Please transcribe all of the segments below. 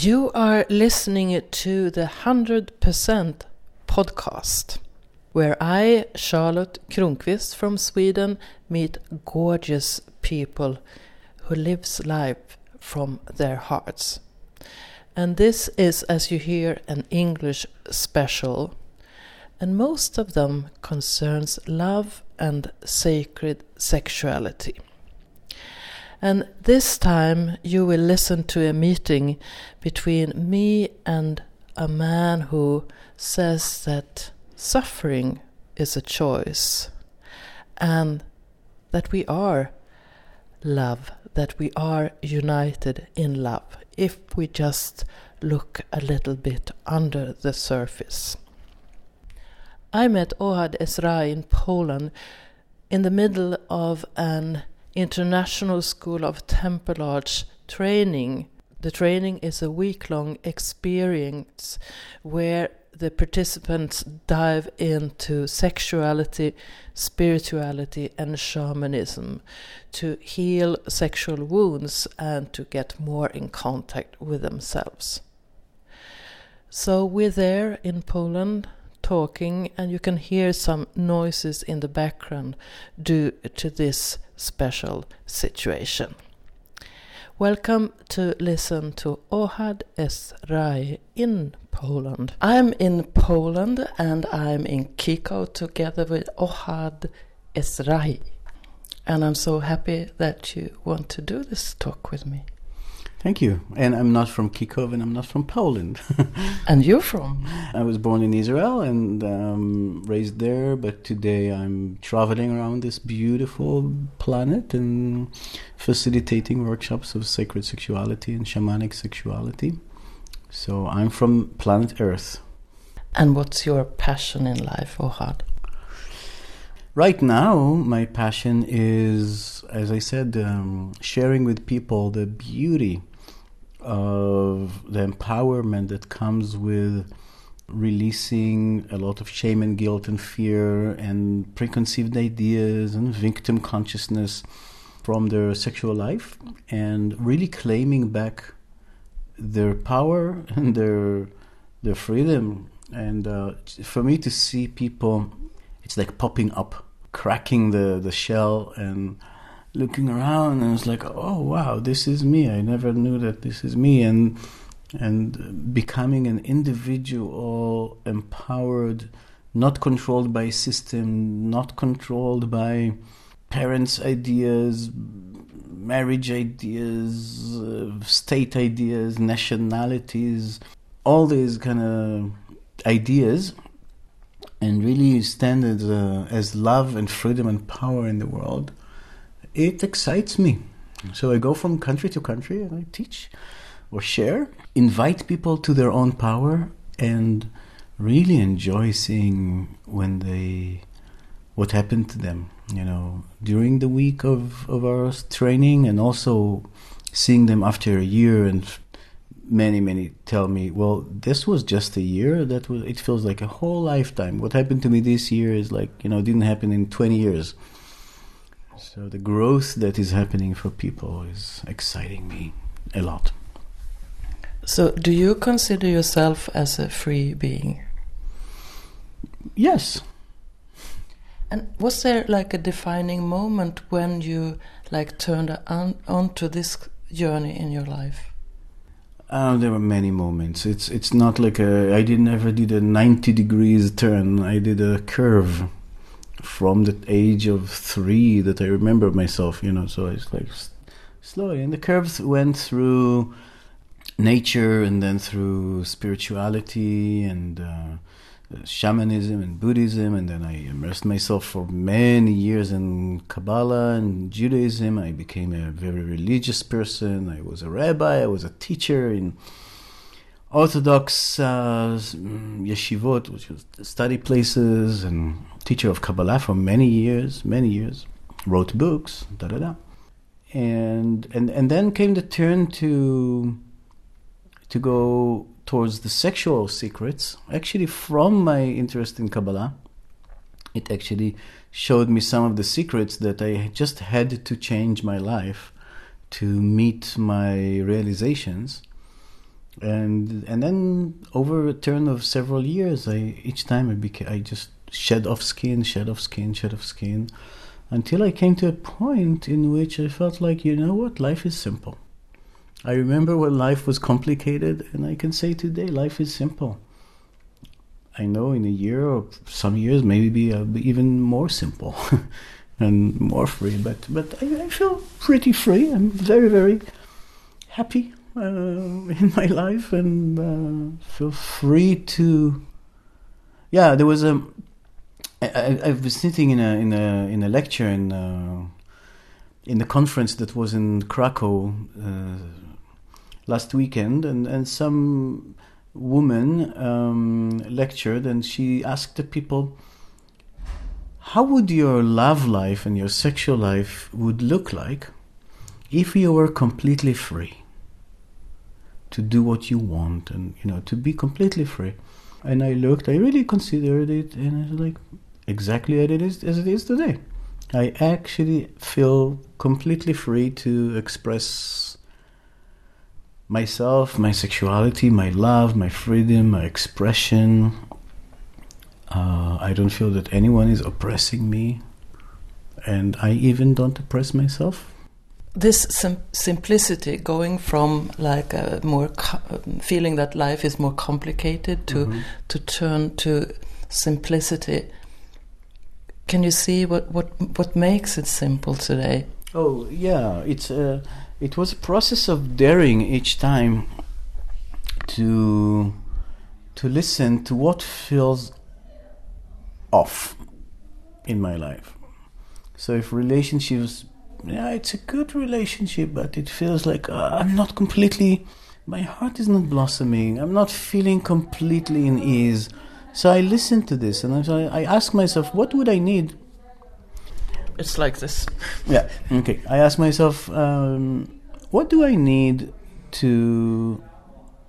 You are listening to the 100% podcast, where I, Charlotte Kronqvist from Sweden, meet gorgeous people who lives life from their hearts. And this is, as you hear, an English special. And most of them concerns love and sacred sexuality. And this time you will listen to a meeting between me and a man who says that suffering is a choice and that we are love, that we are united in love if we just look a little bit under the surface. I met Ohad Ezrahi in Poland in the middle of an International School of Temple Arts training. The training is a week long experience where the participants dive into sexuality, spirituality, and shamanism to heal sexual wounds and to get more in contact with themselves. So we're there in Poland talking, and you can hear some noises in the background due to this special situation. Welcome to listen to Ohad Ezrahi in Poland. I'm in Poland and I'm in Kiko together with Ohad Ezrahi. And I'm so happy that you want to do this talk with me. Thank you. And I'm not from Kyiv and I'm not from Poland. and you're from? I was born in Israel and um, raised there, but today I'm traveling around this beautiful planet and facilitating workshops of sacred sexuality and shamanic sexuality. So I'm from planet Earth. And what's your passion in life, Ohad? Right now, my passion is, as I said, um, sharing with people the beauty of the empowerment that comes with releasing a lot of shame and guilt and fear and preconceived ideas and victim consciousness from their sexual life and really claiming back their power and their their freedom. And uh, for me to see people it's like popping up cracking the the shell and looking around and it's like oh wow this is me. I never knew that this is me. And and becoming an individual empowered not controlled by system not controlled by parents ideas marriage ideas uh, state ideas nationalities all these kind of ideas and really stand as, uh, as love and freedom and power in the world it excites me. So I go from country to country and I teach or share, invite people to their own power, and really enjoy seeing when they what happened to them. You know, during the week of of our training, and also seeing them after a year and many many tell me well this was just a year that was it feels like a whole lifetime what happened to me this year is like you know didn't happen in 20 years so the growth that is happening for people is exciting me a lot. So do you consider yourself as a free being? Yes. And was there like a defining moment when you like turned on onto this journey in your life? Uh, there were many moments. It's it's not like a. I didn't ever did a ninety degrees turn. I did a curve from the age of three that I remember myself, you know. So it's like slowly, and the curves went through nature and then through spirituality and uh, shamanism and Buddhism, and then I immersed myself for many years in Kabbalah and Judaism. I became a very religious person. I was a rabbi. I was a teacher in Orthodox uh, yeshivot, which was study places, and teacher of Kabbalah for many years, many years. Wrote books, da da da, and and and then came the turn to to go towards the sexual secrets. Actually, from my interest in Kabbalah, it actually showed me some of the secrets that I just had to change my life to meet my realizations and and then over a turn of several years, I each time I became I just shed off skin, shed off skin, shed off skin, until I came to a point in which I felt like you know what, life is simple. I remember when life was complicated, and I can say today life is simple. I know in a year or some years maybe be, uh, even more simple and more free, but but I, I feel pretty free. I'm very very happy uh, in my life and uh, feel free to. Yeah, there was a. I, was sitting in a in a in a lecture in uh, in the conference that was in Krakow uh, last weekend, and and some woman um, lectured, and she asked the people, "How would your love life and your sexual life would look like if you were completely free?" To do what you want and you know to be completely free. And i looked i really considered it and i was like exactly as it is as it is today. I actually feel completely free to express myself my sexuality my love my freedom my expression. Uh, i don't feel that anyone is oppressing me. And i even don't oppress myself this sim simplicity going from like a more feeling that life is more complicated to mm -hmm. to turn to simplicity can you see what what what makes it simple today oh yeah it's a it was a process of daring each time to to listen to what feels off in my life so if relationships yeah, it's a good relationship, but it feels like uh, I'm not completely, my heart is not blossoming. I'm not feeling completely in ease. So I listen to this and I, I ask myself, what would I need? It's like this. Yeah, okay. I ask myself, um, what do I need to,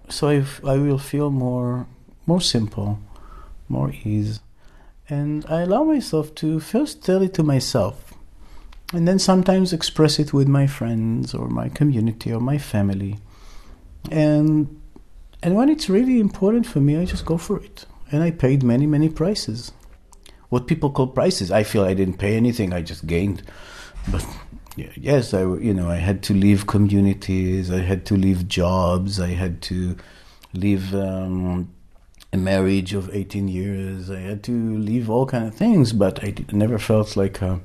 so I, I will feel more, more simple, more ease. And I allow myself to first tell it to myself and then sometimes express it with my friends or my community or my family. And and when it's really important for me i just go for it. And i paid many many prices. What people call prices i feel i didn't pay anything i just gained. But yes i you know i had to leave communities i had to leave jobs i had to leave um, a marriage of 18 years i had to leave all kind of things but i never felt like a,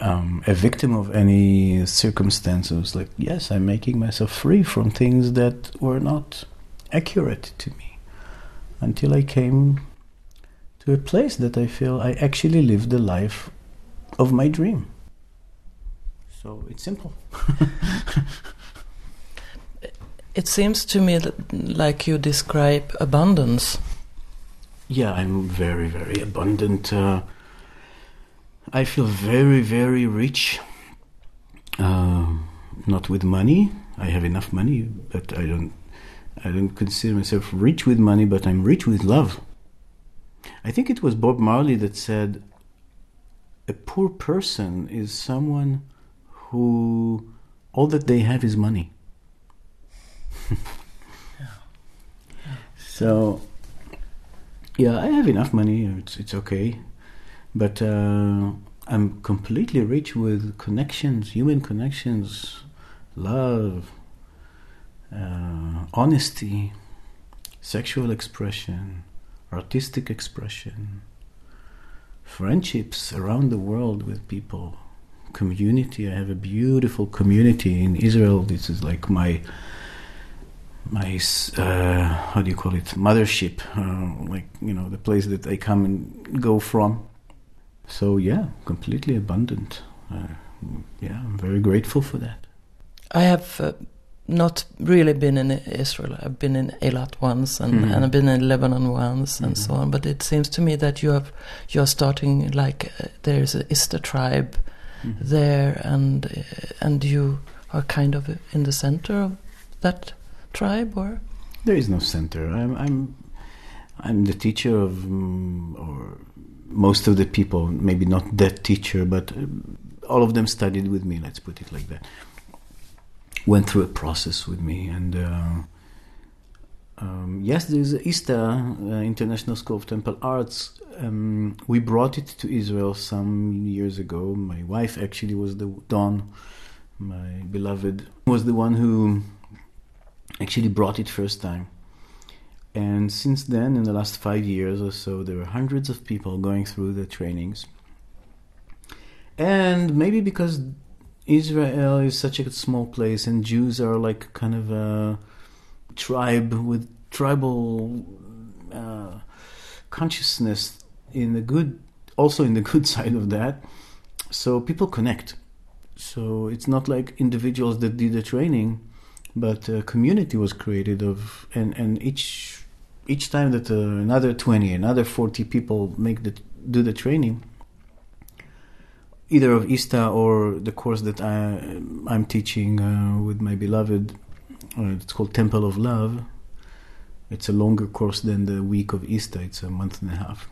um, a victim of any circumstances. Like, yes, I'm making myself free from things that were not accurate to me until I came to a place that I feel I actually lived the life of my dream. So it's simple. it seems to me like you describe abundance. Yeah, I'm very, very abundant. Uh, I feel very, very rich. Uh, not with money. I have enough money, but I don't. I don't consider myself rich with money, but I'm rich with love. I think it was Bob Marley that said, "A poor person is someone who all that they have is money." yeah. Yeah. So, yeah, I have enough money. It's it's okay. But uh, I'm completely rich with connections, human connections, love, uh, honesty, sexual expression, artistic expression, friendships around the world with people, community. I have a beautiful community in Israel. This is like my my uh, how do you call it mothership, uh, like you know the place that I come and go from. So yeah, completely abundant. Uh, yeah, I'm very grateful for that. I have uh, not really been in Israel. I've been in Eilat once, and, mm-hmm. and I've been in Lebanon once, and mm-hmm. so on. But it seems to me that you have you're starting like uh, there's a ISTA tribe mm-hmm. there, and uh, and you are kind of in the center of that tribe, or there is no center. I'm I'm I'm the teacher of um, or most of the people, maybe not that teacher, but all of them studied with me. Let's put it like that. Went through a process with me, and uh, um, yes, there's ISTA, uh, International School of Temple Arts. Um, we brought it to Israel some years ago. My wife actually was the Dawn, my beloved, was the one who actually brought it first time. And since then, in the last five years or so, there are hundreds of people going through the trainings. And maybe because Israel is such a small place and Jews are like kind of a tribe with tribal uh, consciousness in the good, also in the good side of that. So people connect. So it's not like individuals that did the training, but a community was created of, and, and each each time that uh, another 20, another 40 people make the do the training, either of ISTA or the course that I, I'm teaching uh, with my beloved, uh, it's called Temple of Love. It's a longer course than the week of ISTA. It's a month and a half.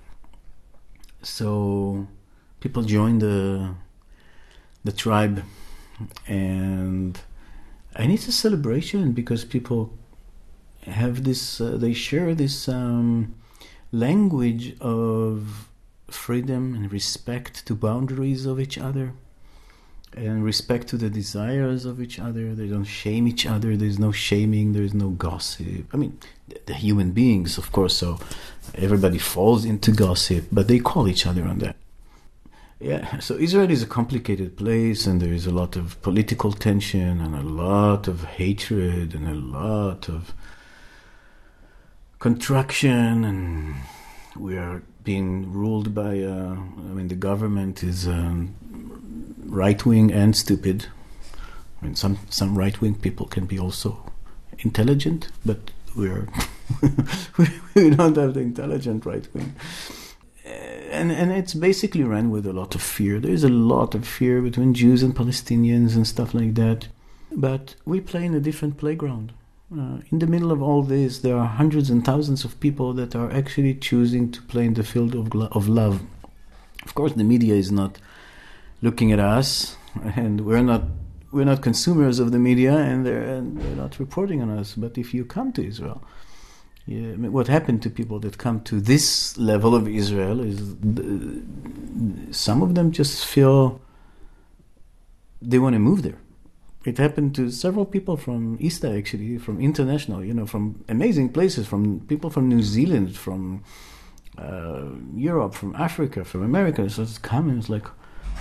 So people join the the tribe, and and it's a celebration because people have this, uh, they share this um, language of freedom and respect to boundaries of each other and respect to the desires of each other. They don't shame each other. There's no shaming. There's no gossip. I mean, the human beings, of course, so everybody falls into gossip, but they call each other on that. Yeah, so Israel is a complicated place, and there is a lot of political tension, and a lot of hatred, and a lot of contraction and we are being ruled by uh, I mean the government is um, right wing and stupid. I mean some some right wing people can be also intelligent, but we're we don't have the intelligent right wing. And and it's basically run with a lot of fear. There is a lot of fear between Jews and Palestinians and stuff like that. But we play in a different playground. Uh, in the middle of all this, there are hundreds and thousands of people that are actually choosing to play in the field of, of love. Of course, the media is not looking at us, and we're not we're not consumers of the media, and they're, and they're not reporting on us. But if you come to Israel, yeah, I mean, what happened to people that come to this level of Israel is the, some of them just feel they want to move there it happened to several people from ISTA, actually, from international, you know, from amazing places, from people from New Zealand, from uh, Europe, from Africa, from America. So it's coming, it's like,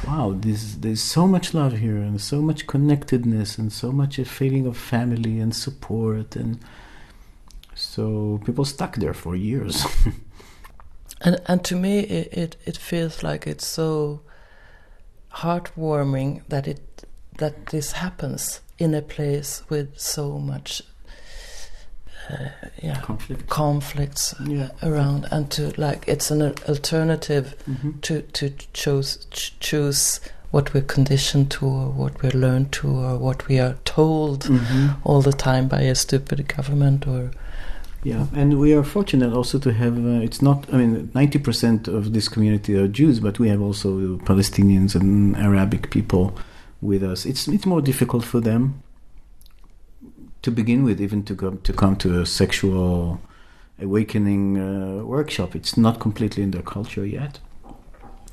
wow, this, there's so much love here and so much connectedness and so much a feeling of family and support. And so people stuck there for years. and, and to me, it, it, it feels like it's so heartwarming that it that this happens in a place with so much uh, yeah Conflict. conflicts Yeah. around and to like it's an alternative Mhm. to to choose ch- choose what we're conditioned to or what we're learned to or what we are told Mhm. all the time by a stupid government or Yeah, and we are fortunate also to have. Uh, it's not. I mean, ninety percent of this community are Jews, but we have also Palestinians and Arabic people with us. It's it's more difficult for them to begin with, even to come to come to a sexual awakening uh, workshop. It's not completely in their culture yet,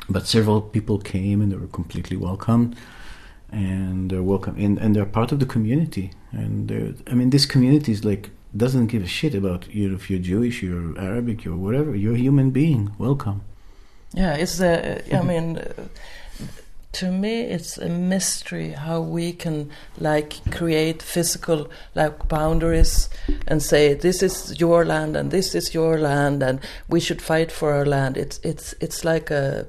but several people came and they were completely welcomed, and they're welcome and, and they're part of the community. And I mean, this community is like doesn't give a shit about you if you're Jewish, you're Arabic, you're whatever. You're a human being. Welcome. Yeah, it's a. I mean, to me, it's a mystery how we can like create physical like boundaries and say this is your land and this is your land and we should fight for our land. It's it's it's like a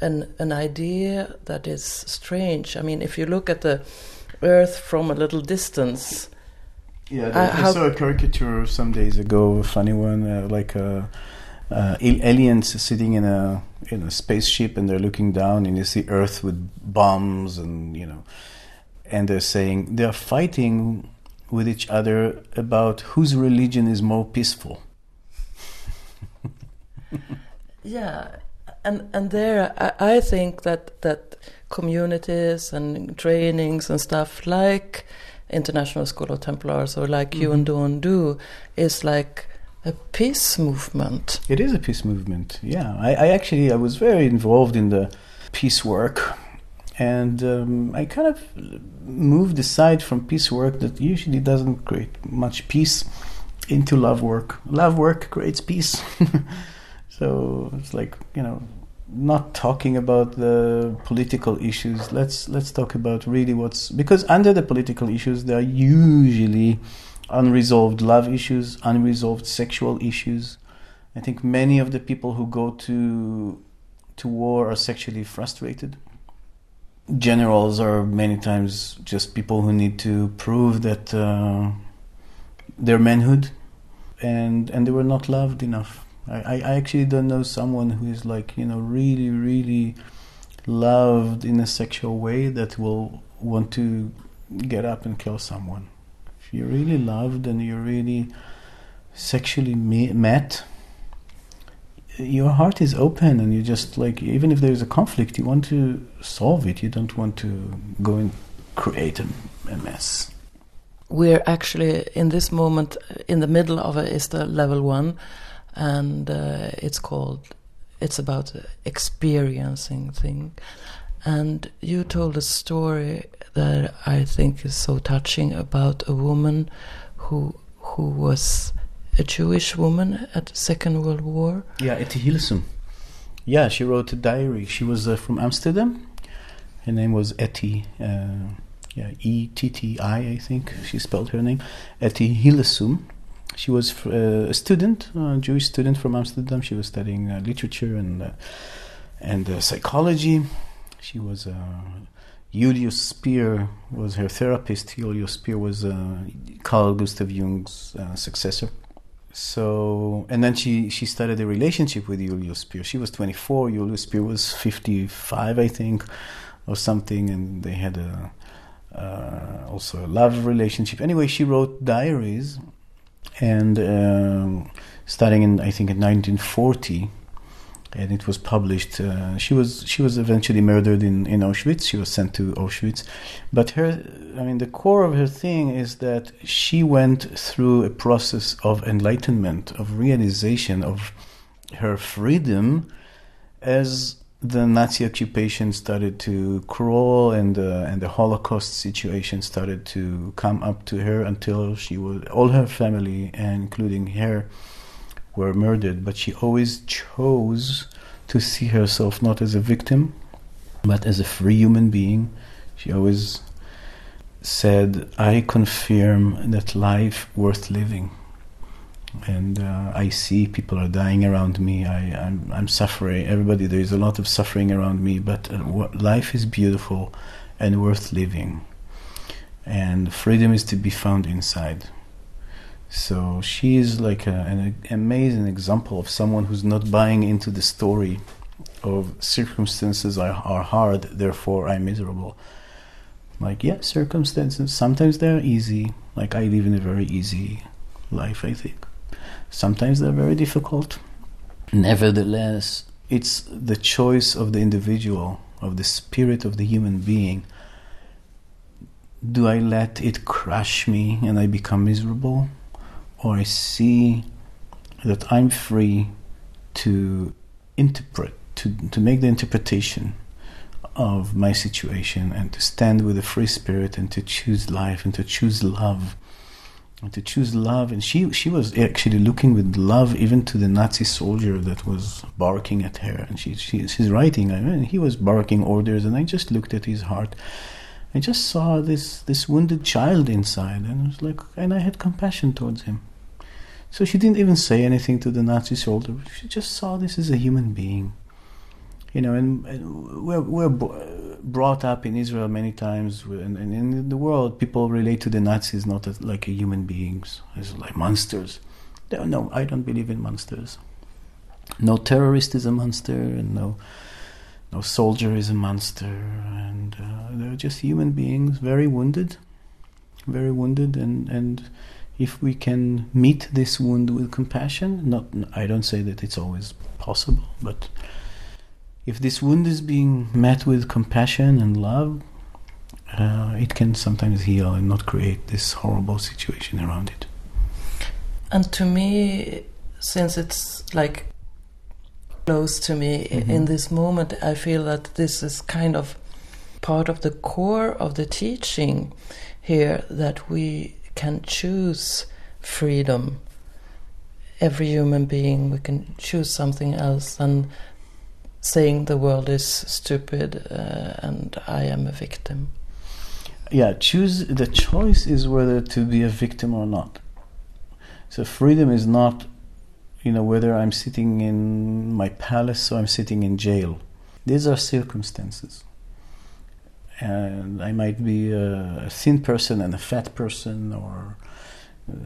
an an idea that is strange. I mean, if you look at the Earth from a little distance, Yeah, Uh, I, saw a caricature some days ago, a funny one, uh, like uh, uh, aliens sitting in a in a spaceship and they're looking down and you see Earth with bombs and you know, and they're saying they're fighting with each other about whose religion is more peaceful. Yeah, and and there I, I think that that communities and trainings and stuff like International School of Temple Arts or like you and Dawn do is like a peace movement. It is a peace movement. Yeah, I, I actually I was very involved in the peace work, and um, I kind of moved aside from peace work that usually doesn't create much peace into love work. Love work creates peace. so it's like you know not talking about the political issues. Let's let's talk about really what's because under the political issues there are usually unresolved love issues, unresolved sexual issues. I think many of the people who go to to war are sexually frustrated. Generals are many times just people who need to prove that uh, their manhood, and and they were not loved enough. I, I actually don't know someone who is like you know really really loved in a sexual way that will want to get up and kill someone If you're really loved and you're really sexually met, your heart is open and you just like, even if there's a conflict, you want to solve it. You don't want to go and create a, a mess. We're actually in this moment in the middle of it is the level one, and uh, it's called. It's about experiencing thing, and you told a story that I think is so touching about a woman who who was a Jewish woman at the Second World War. Yeah, Etty Hillesum. Yeah, she wrote a diary. She was uh, from Amsterdam. Her name was Etty. Uh, yeah, E T T I, I think she spelled her name. Etty Hillesum. She was uh, a student, a Jewish student from Amsterdam. She was studying uh, literature and uh, and uh, psychology. She was Julius Spier was her therapist. Julius Spier was uh, Carl Gustav Jung's uh, successor. So, and then she, she started a relationship with Julius Spier. She was 24, Julius Spier was 55, I think, or something, and they had a, uh, also a love relationship. Anyway, she wrote diaries, and um, starting in, I think, in 1940, and it was published. Uh, she was she was eventually murdered in, in Auschwitz. She was sent to Auschwitz, but her I mean the core of her thing is that she went through a process of enlightenment, of realization of her freedom as the Nazi occupation started to crawl and uh, and the Holocaust situation started to come up to her until she was all her family, including her were murdered, but she always chose to see herself not as a victim, but as a free human being. She always said, I confirm that life worth living. And uh, I see people are dying around me. I, am I'm, I'm suffering. Everybody, there is a lot of suffering around me, but uh, life is beautiful and worth living. And freedom is to be found inside. So she is like a, an amazing example of someone who's not buying into the story of circumstances are, are hard, therefore I'm miserable. Like, yeah, circumstances, sometimes they're easy. Like, I live in a very easy life, I think. Sometimes they're very difficult. Nevertheless, it's the choice of the individual, of the spirit of the human being. Do I let it crush me and I become miserable? or I see that I'm free to interpret, to, to make the interpretation of my situation and to stand with a free spirit and to choose life and to choose love to choose love and she she was actually looking with love even to the Nazi soldier that was barking at her and she, she she's writing I mean he was barking orders and I just looked at his heart I just saw this this wounded child inside and it was like and I had compassion towards him so she didn't even say anything to the Nazi soldier. She just saw this as a human being. You know, and, and we're, we're brought up in Israel many times, and, and, in the world, people relate to the Nazis not as like human beings, as like monsters. No, I don't believe in monsters. No terrorist is a monster, and no, no soldier is a monster, and uh, they're just human beings, very wounded, very wounded, and and if we can meet this wound with compassion, not I don't say that it's always possible, but if this wound is being met with compassion and love, uh, it can sometimes heal and not create this horrible situation around it. And to me, since it's like close to me Mhm. in this moment, I feel that this is kind of part of the core of the teaching here that we can choose freedom. Every human being, we can choose something else than saying the world is stupid uh, and I am a victim. Yeah, choose the choice is whether to be a victim or not. So freedom is not, you know, whether I'm sitting in my palace or I'm sitting in jail. These are circumstances. And I might be a, thin person and a fat person, or uh,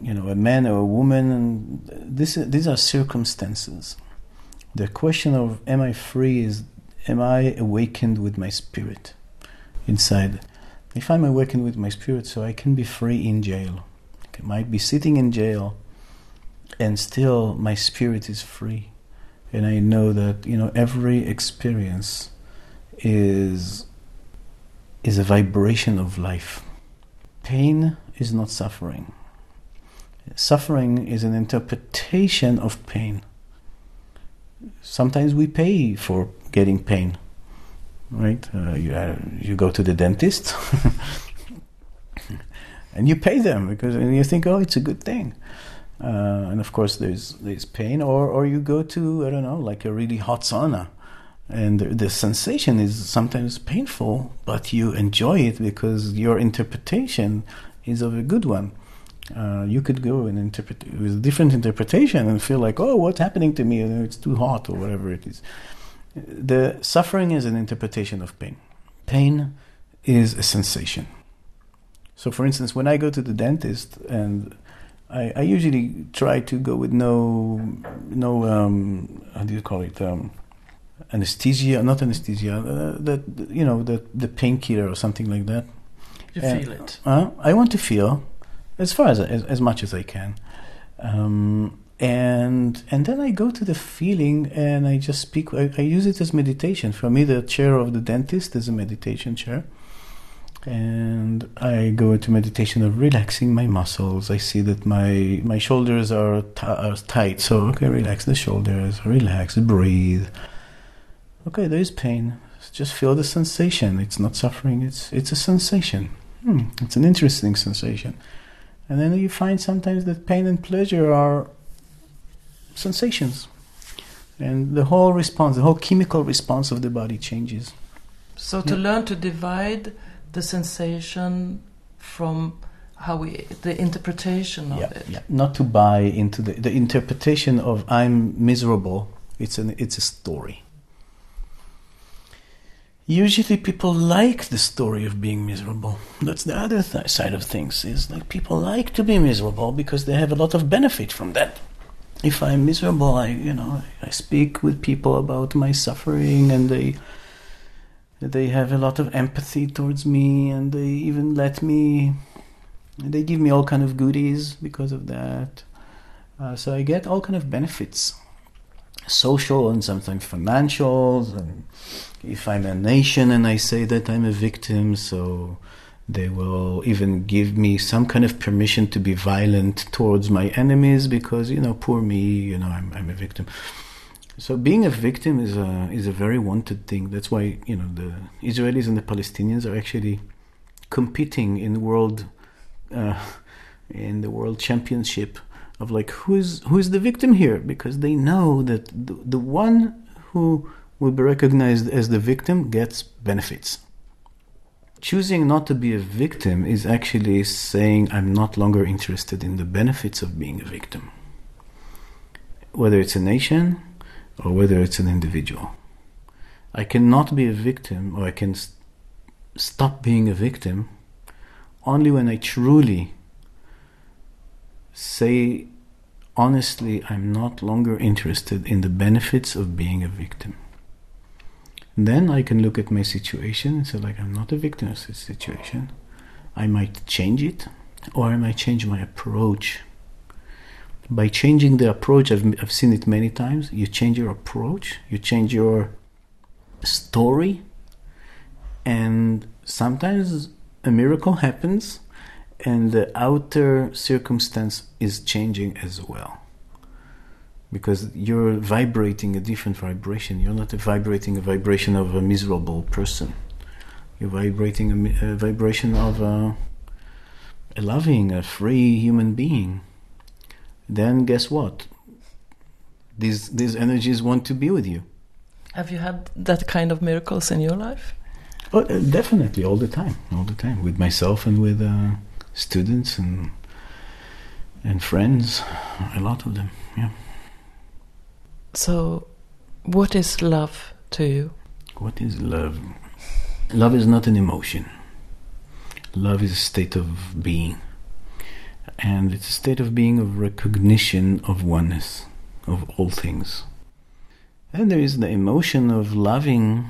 you know, a man or a woman. And this, these are circumstances. The question of am I free is am I awakened with my spirit inside? If I'm awakened with my spirit, so I can be free in jail. I might be sitting in jail, and still my spirit is free, and I know that you know every experience is is a vibration of life. Pain is not suffering. Suffering is an interpretation of pain. Sometimes we pay for getting pain, right? Uh, you, uh, you go to the dentist and you pay them because and you think, oh, it's a good thing. Uh, and of course, there's there's pain, or or you go to I don't know, like a really hot sauna, and the, the sensation is sometimes painful, but you enjoy it because your interpretation is of a good one. Uh, you could go and interpret with a different interpretation and feel like, oh, what's happening to me? It's too hot, or whatever it is. The suffering is an interpretation of pain. Pain is a sensation. So, for instance, when I go to the dentist, and I, I usually try to go with no, no, um, how do you call it, um, anesthesia, not anesthesia, uh, that you know, the the painkiller or something like that. You Uh, feel it. Uh, I want to feel as far as as, as much as I can, um, and and then I go to the feeling and I just speak. I, I use it as meditation. For me, the chair of the dentist is a meditation chair, and I go into meditation of relaxing my muscles. I see that my my shoulders are, t- are tight, so okay, relax the shoulders, relax, breathe. Okay, there is pain. Just feel the sensation. It's not suffering. It's it's a sensation. Hmm, it's an interesting sensation. And then you find sometimes that pain and pleasure are sensations. And the whole response, the whole chemical response of the body changes. So to Yeah. learn to divide the sensation from how we the interpretation of yeah, it. yeah. Not to buy into the, the interpretation of I'm miserable. It's an it's a story. Usually, people like the story of being miserable. That's the other th- side of things. Is like people like to be miserable because they have a lot of benefit from that. If I'm miserable, I you know I speak with people about my suffering, and they they have a lot of empathy towards me, and they even let me they give me all kind of goodies because of that. Uh, so I get all kind of benefits, social and sometimes financial. And if I'm a nation and I say that I'm a victim, so they will even give me some kind of permission to be violent towards my enemies because you know, poor me, you know, I'm, I'm a victim. So being a victim is a is a very wanted thing. That's why you know the Israelis and the Palestinians are actually competing in the world uh, in the world championship of like who's who's the victim here? Because they know that the, the one who will be recognized as the victim gets benefits. Choosing not to be a victim is actually saying i'm not longer interested in the benefits of being a victim. Whether it's a nation or whether it's an individual. I cannot be a victim or i can st- stop being a victim only when I truly say honestly, I'm not longer interested in the benefits of being a victim. Then I can look at my situation and say, like, I'm not a victim of this situation. I might change it, or I might change my approach. By changing the approach, I've, I've seen it many times. You change your approach, you change your story, and sometimes a miracle happens and the outer circumstance is changing as well. because you're vibrating a different vibration. You're not vibrating a vibration of a miserable person. You're vibrating a, a vibration of a, a loving, a free human being. Then guess what? These these energies want to be with you. Have you had that kind of miracles in your life? Oh, uh, definitely, all the time, all the time, with myself and with uh, students and and friends, a lot of them. Yeah. So, what is love to you? What is love? Love is not an emotion. Love is a state of being. And it's a state of being of recognition of oneness, of all things. And there is the emotion of loving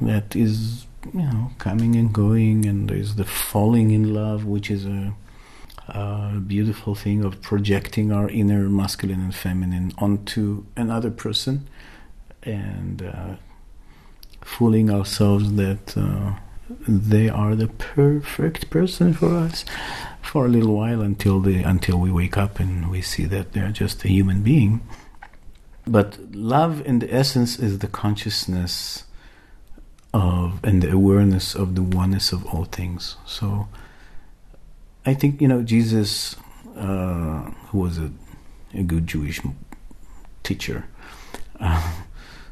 that is, you know, coming and going, and there's the falling in love, which is a a beautiful thing of projecting our inner masculine and feminine onto another person and uh, fooling ourselves that uh, they are the perfect person for us for a little while until the until we wake up and we see that they're just a human being. But love in the essence is the consciousness of and the awareness of the oneness of all things so I think you know Jesus, uh, who was a, a, good Jewish teacher uh,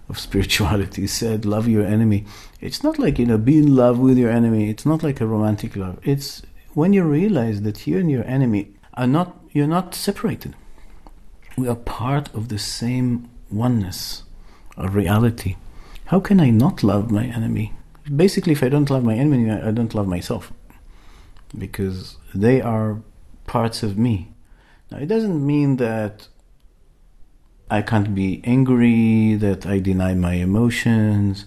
of spirituality, said, "Love your enemy." It's not like you know, be in love with your enemy. It's not like a romantic love. It's when you realize that you and your enemy are not you're not separated. We are part of the same oneness of reality. How can I not love my enemy? Basically, if I don't love my enemy, I don't love myself because they are parts of me. Now, it doesn't mean that I can't be angry, that I deny my emotions,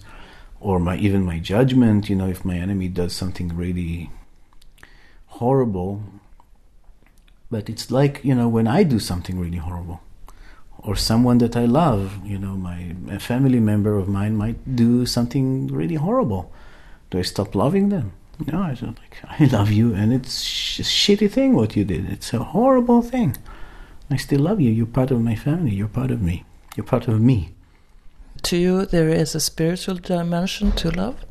or my even my judgment. You know, if my enemy does something really horrible, but it's like you know when I do something really horrible, or someone that I love. You know, my a family member of mine might do something really horrible. Do I stop loving them? No, I don't like. I love you, and it's a shitty thing what you did. It's a horrible thing. I still love you. You're part of my family. You're part of me. You're part of me. To you, there is a spiritual dimension to love.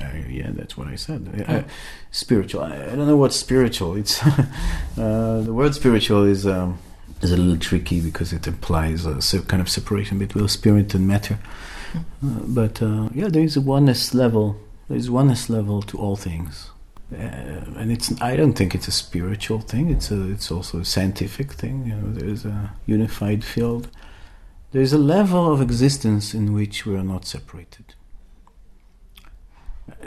Uh, yeah, that's what I said. Uh, spiritual. I, I, don't know what's spiritual. It's uh, the word spiritual is um, is a little tricky because it implies a kind of separation between spirit and matter. Mm. but uh, yeah, there is a oneness level there's oneness level to all things. Uh, and it's I don't think it's a spiritual thing. It's a it's also a scientific thing. You know, there's a unified field. There's a level of existence in which we are not separated.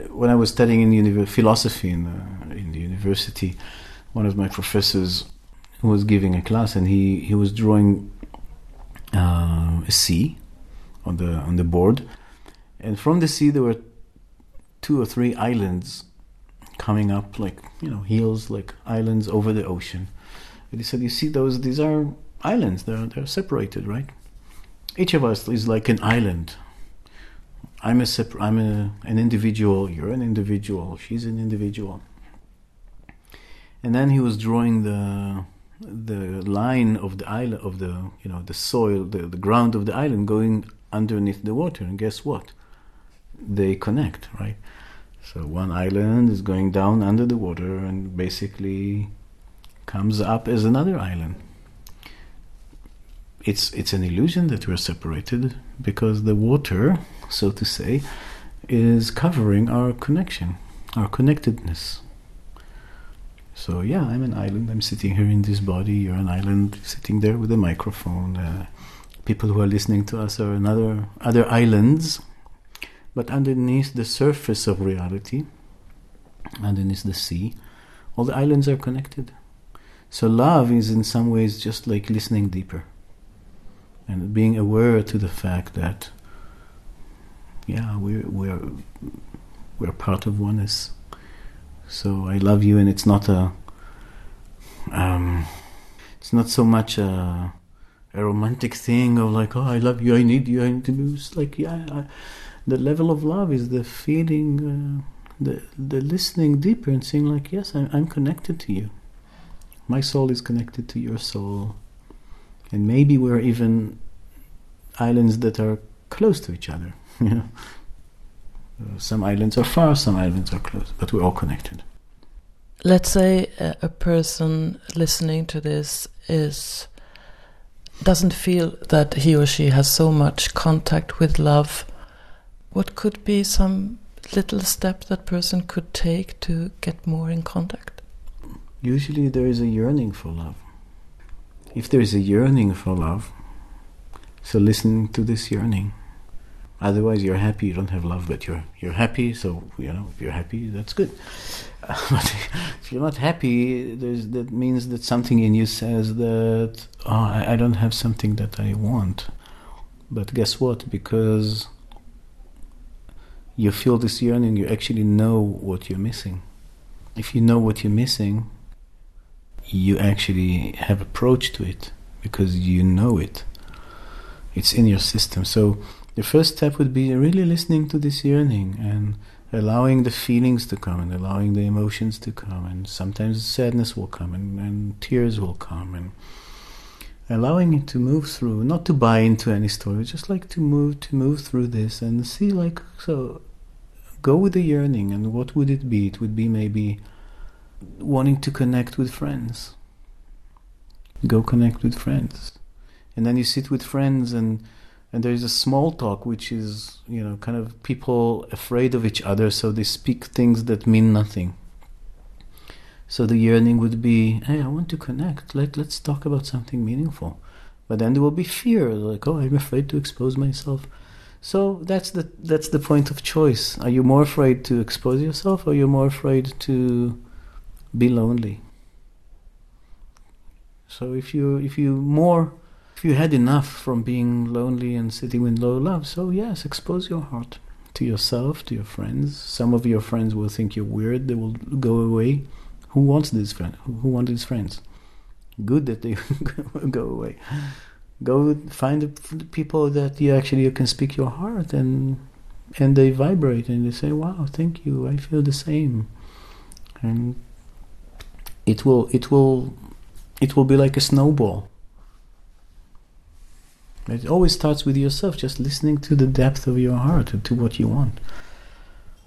When I was studying in uni- philosophy in the, in the university, one of my professors was giving a class, and he, he was drawing uh, a sea on the on the board, and from the sea there were two or three islands coming up, like you know, hills, like islands over the ocean. And he said, "You see those? These are islands. They're they're separated, right? Each of us is like an island. I'm a separ- I'm a, an individual. You're an individual. She's an individual." And then he was drawing the the line of the island of the you know the soil the, the ground of the island going underneath the water and guess what they connect, right? So one island is going down under the water and basically comes up as another island. It's it's an illusion that we're separated because the water, so to say, is covering our connection, our connectedness. So yeah, I'm an island. I'm sitting here in this body. You're an island sitting there with a microphone. Uh, people who are listening to us are another other islands but underneath the surface of reality, underneath the sea, all the islands are connected. So love is in some ways just like listening deeper and being aware to the fact that yeah, we're we're we're part of oneness. So I love you, and it's not a um, it's not so much a, a romantic thing of like oh I love you, I need you, I need to be. It's like yeah. I, the level of love is the feeling, uh, the the listening deeper and seeing like, yes, I'm, I'm connected to you. My soul is connected to your soul, and maybe we're even islands that are close to each other. You know, some islands are far, some islands are close, but we're all connected. Let's say a, person listening to this is doesn't feel that he or she has so much contact with love. What could be some little step that person could take to get more in contact? Usually, there is a yearning for love. If there is a yearning for love, so listen to this yearning. Otherwise, you're happy. You don't have love, but you're you're happy. So you know, if you're happy, that's good. but if you're not happy, that means that something in you says that oh, I, I don't have something that I want. But guess what? Because you feel this yearning, you actually know what you're missing. If you know what you're missing, you actually have approach to it because you know it. It's in your system. So the first step would be really listening to this yearning and allowing the feelings to come and allowing the emotions to come. And sometimes sadness will come and, and tears will come and allowing it to move through not to buy into any story just like to move to move through this and see like so go with the yearning and what would it be? It would be maybe wanting to connect with friends. Go connect with friends. And then you sit with friends and and there's a small talk which is you know kind of people afraid of each other so they speak things that mean nothing. So the yearning would be hey i want to connect. Let, let's talk about something meaningful. But then there will be fear like oh i'm afraid to expose myself. So that's the that's the point of choice. Are you more afraid to expose yourself or are you more afraid to be lonely? So if you if you more if you had enough from being lonely and sitting with low love, so yes, expose your heart to yourself, to your friends. Some of your friends will think you're weird, they will go away. Who wants these friends? Who wants these friends? Good that they go away. Go find the people that you actually you can speak your heart and and they vibrate and they say, "Wow, thank you. I feel the same." And it will it will it will be like a snowball it always starts with yourself, just listening to the depth of your heart and to what you want.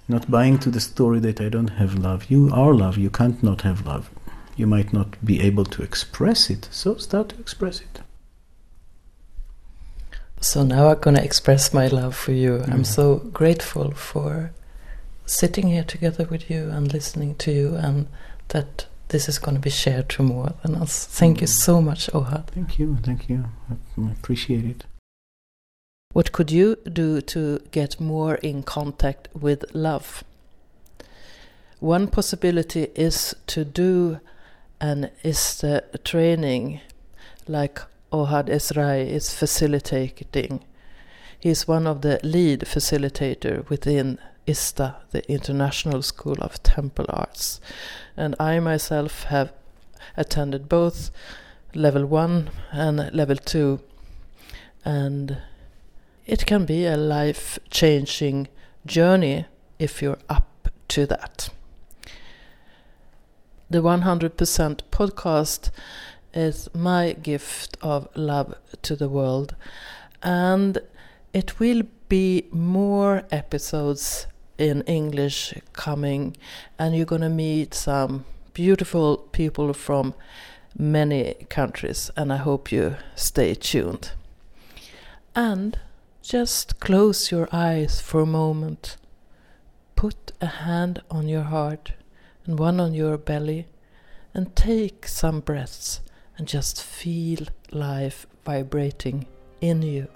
Not buying to the story that I don't have love. You are love, you can't not have love. You might not be able to express it, so start to express it. So now I'm going to express my love for you. Mm-hmm. I'm so grateful for sitting here together with you and listening to you, and that this is going to be shared to more than us. Thank you mm. so much, Ohad. Thank you, thank you. I appreciate it. What could you do to get more in contact with love? One possibility is to do an ISTA training like Ohad Ezrahi is facilitating. He is one of the lead facilitator within ISTA, the International School of Temple Arts. And I myself have attended both level 1 and level 2. And it can be a life changing journey if you're up to that. The 100% podcast is my gift of love to the world, and it will be more episodes in English coming, and you're going to meet some beautiful people from many countries, and I hope you stay tuned. And just close your eyes for a moment. Put a hand on your heart and one on your belly, and take some breaths and just feel life vibrating in you.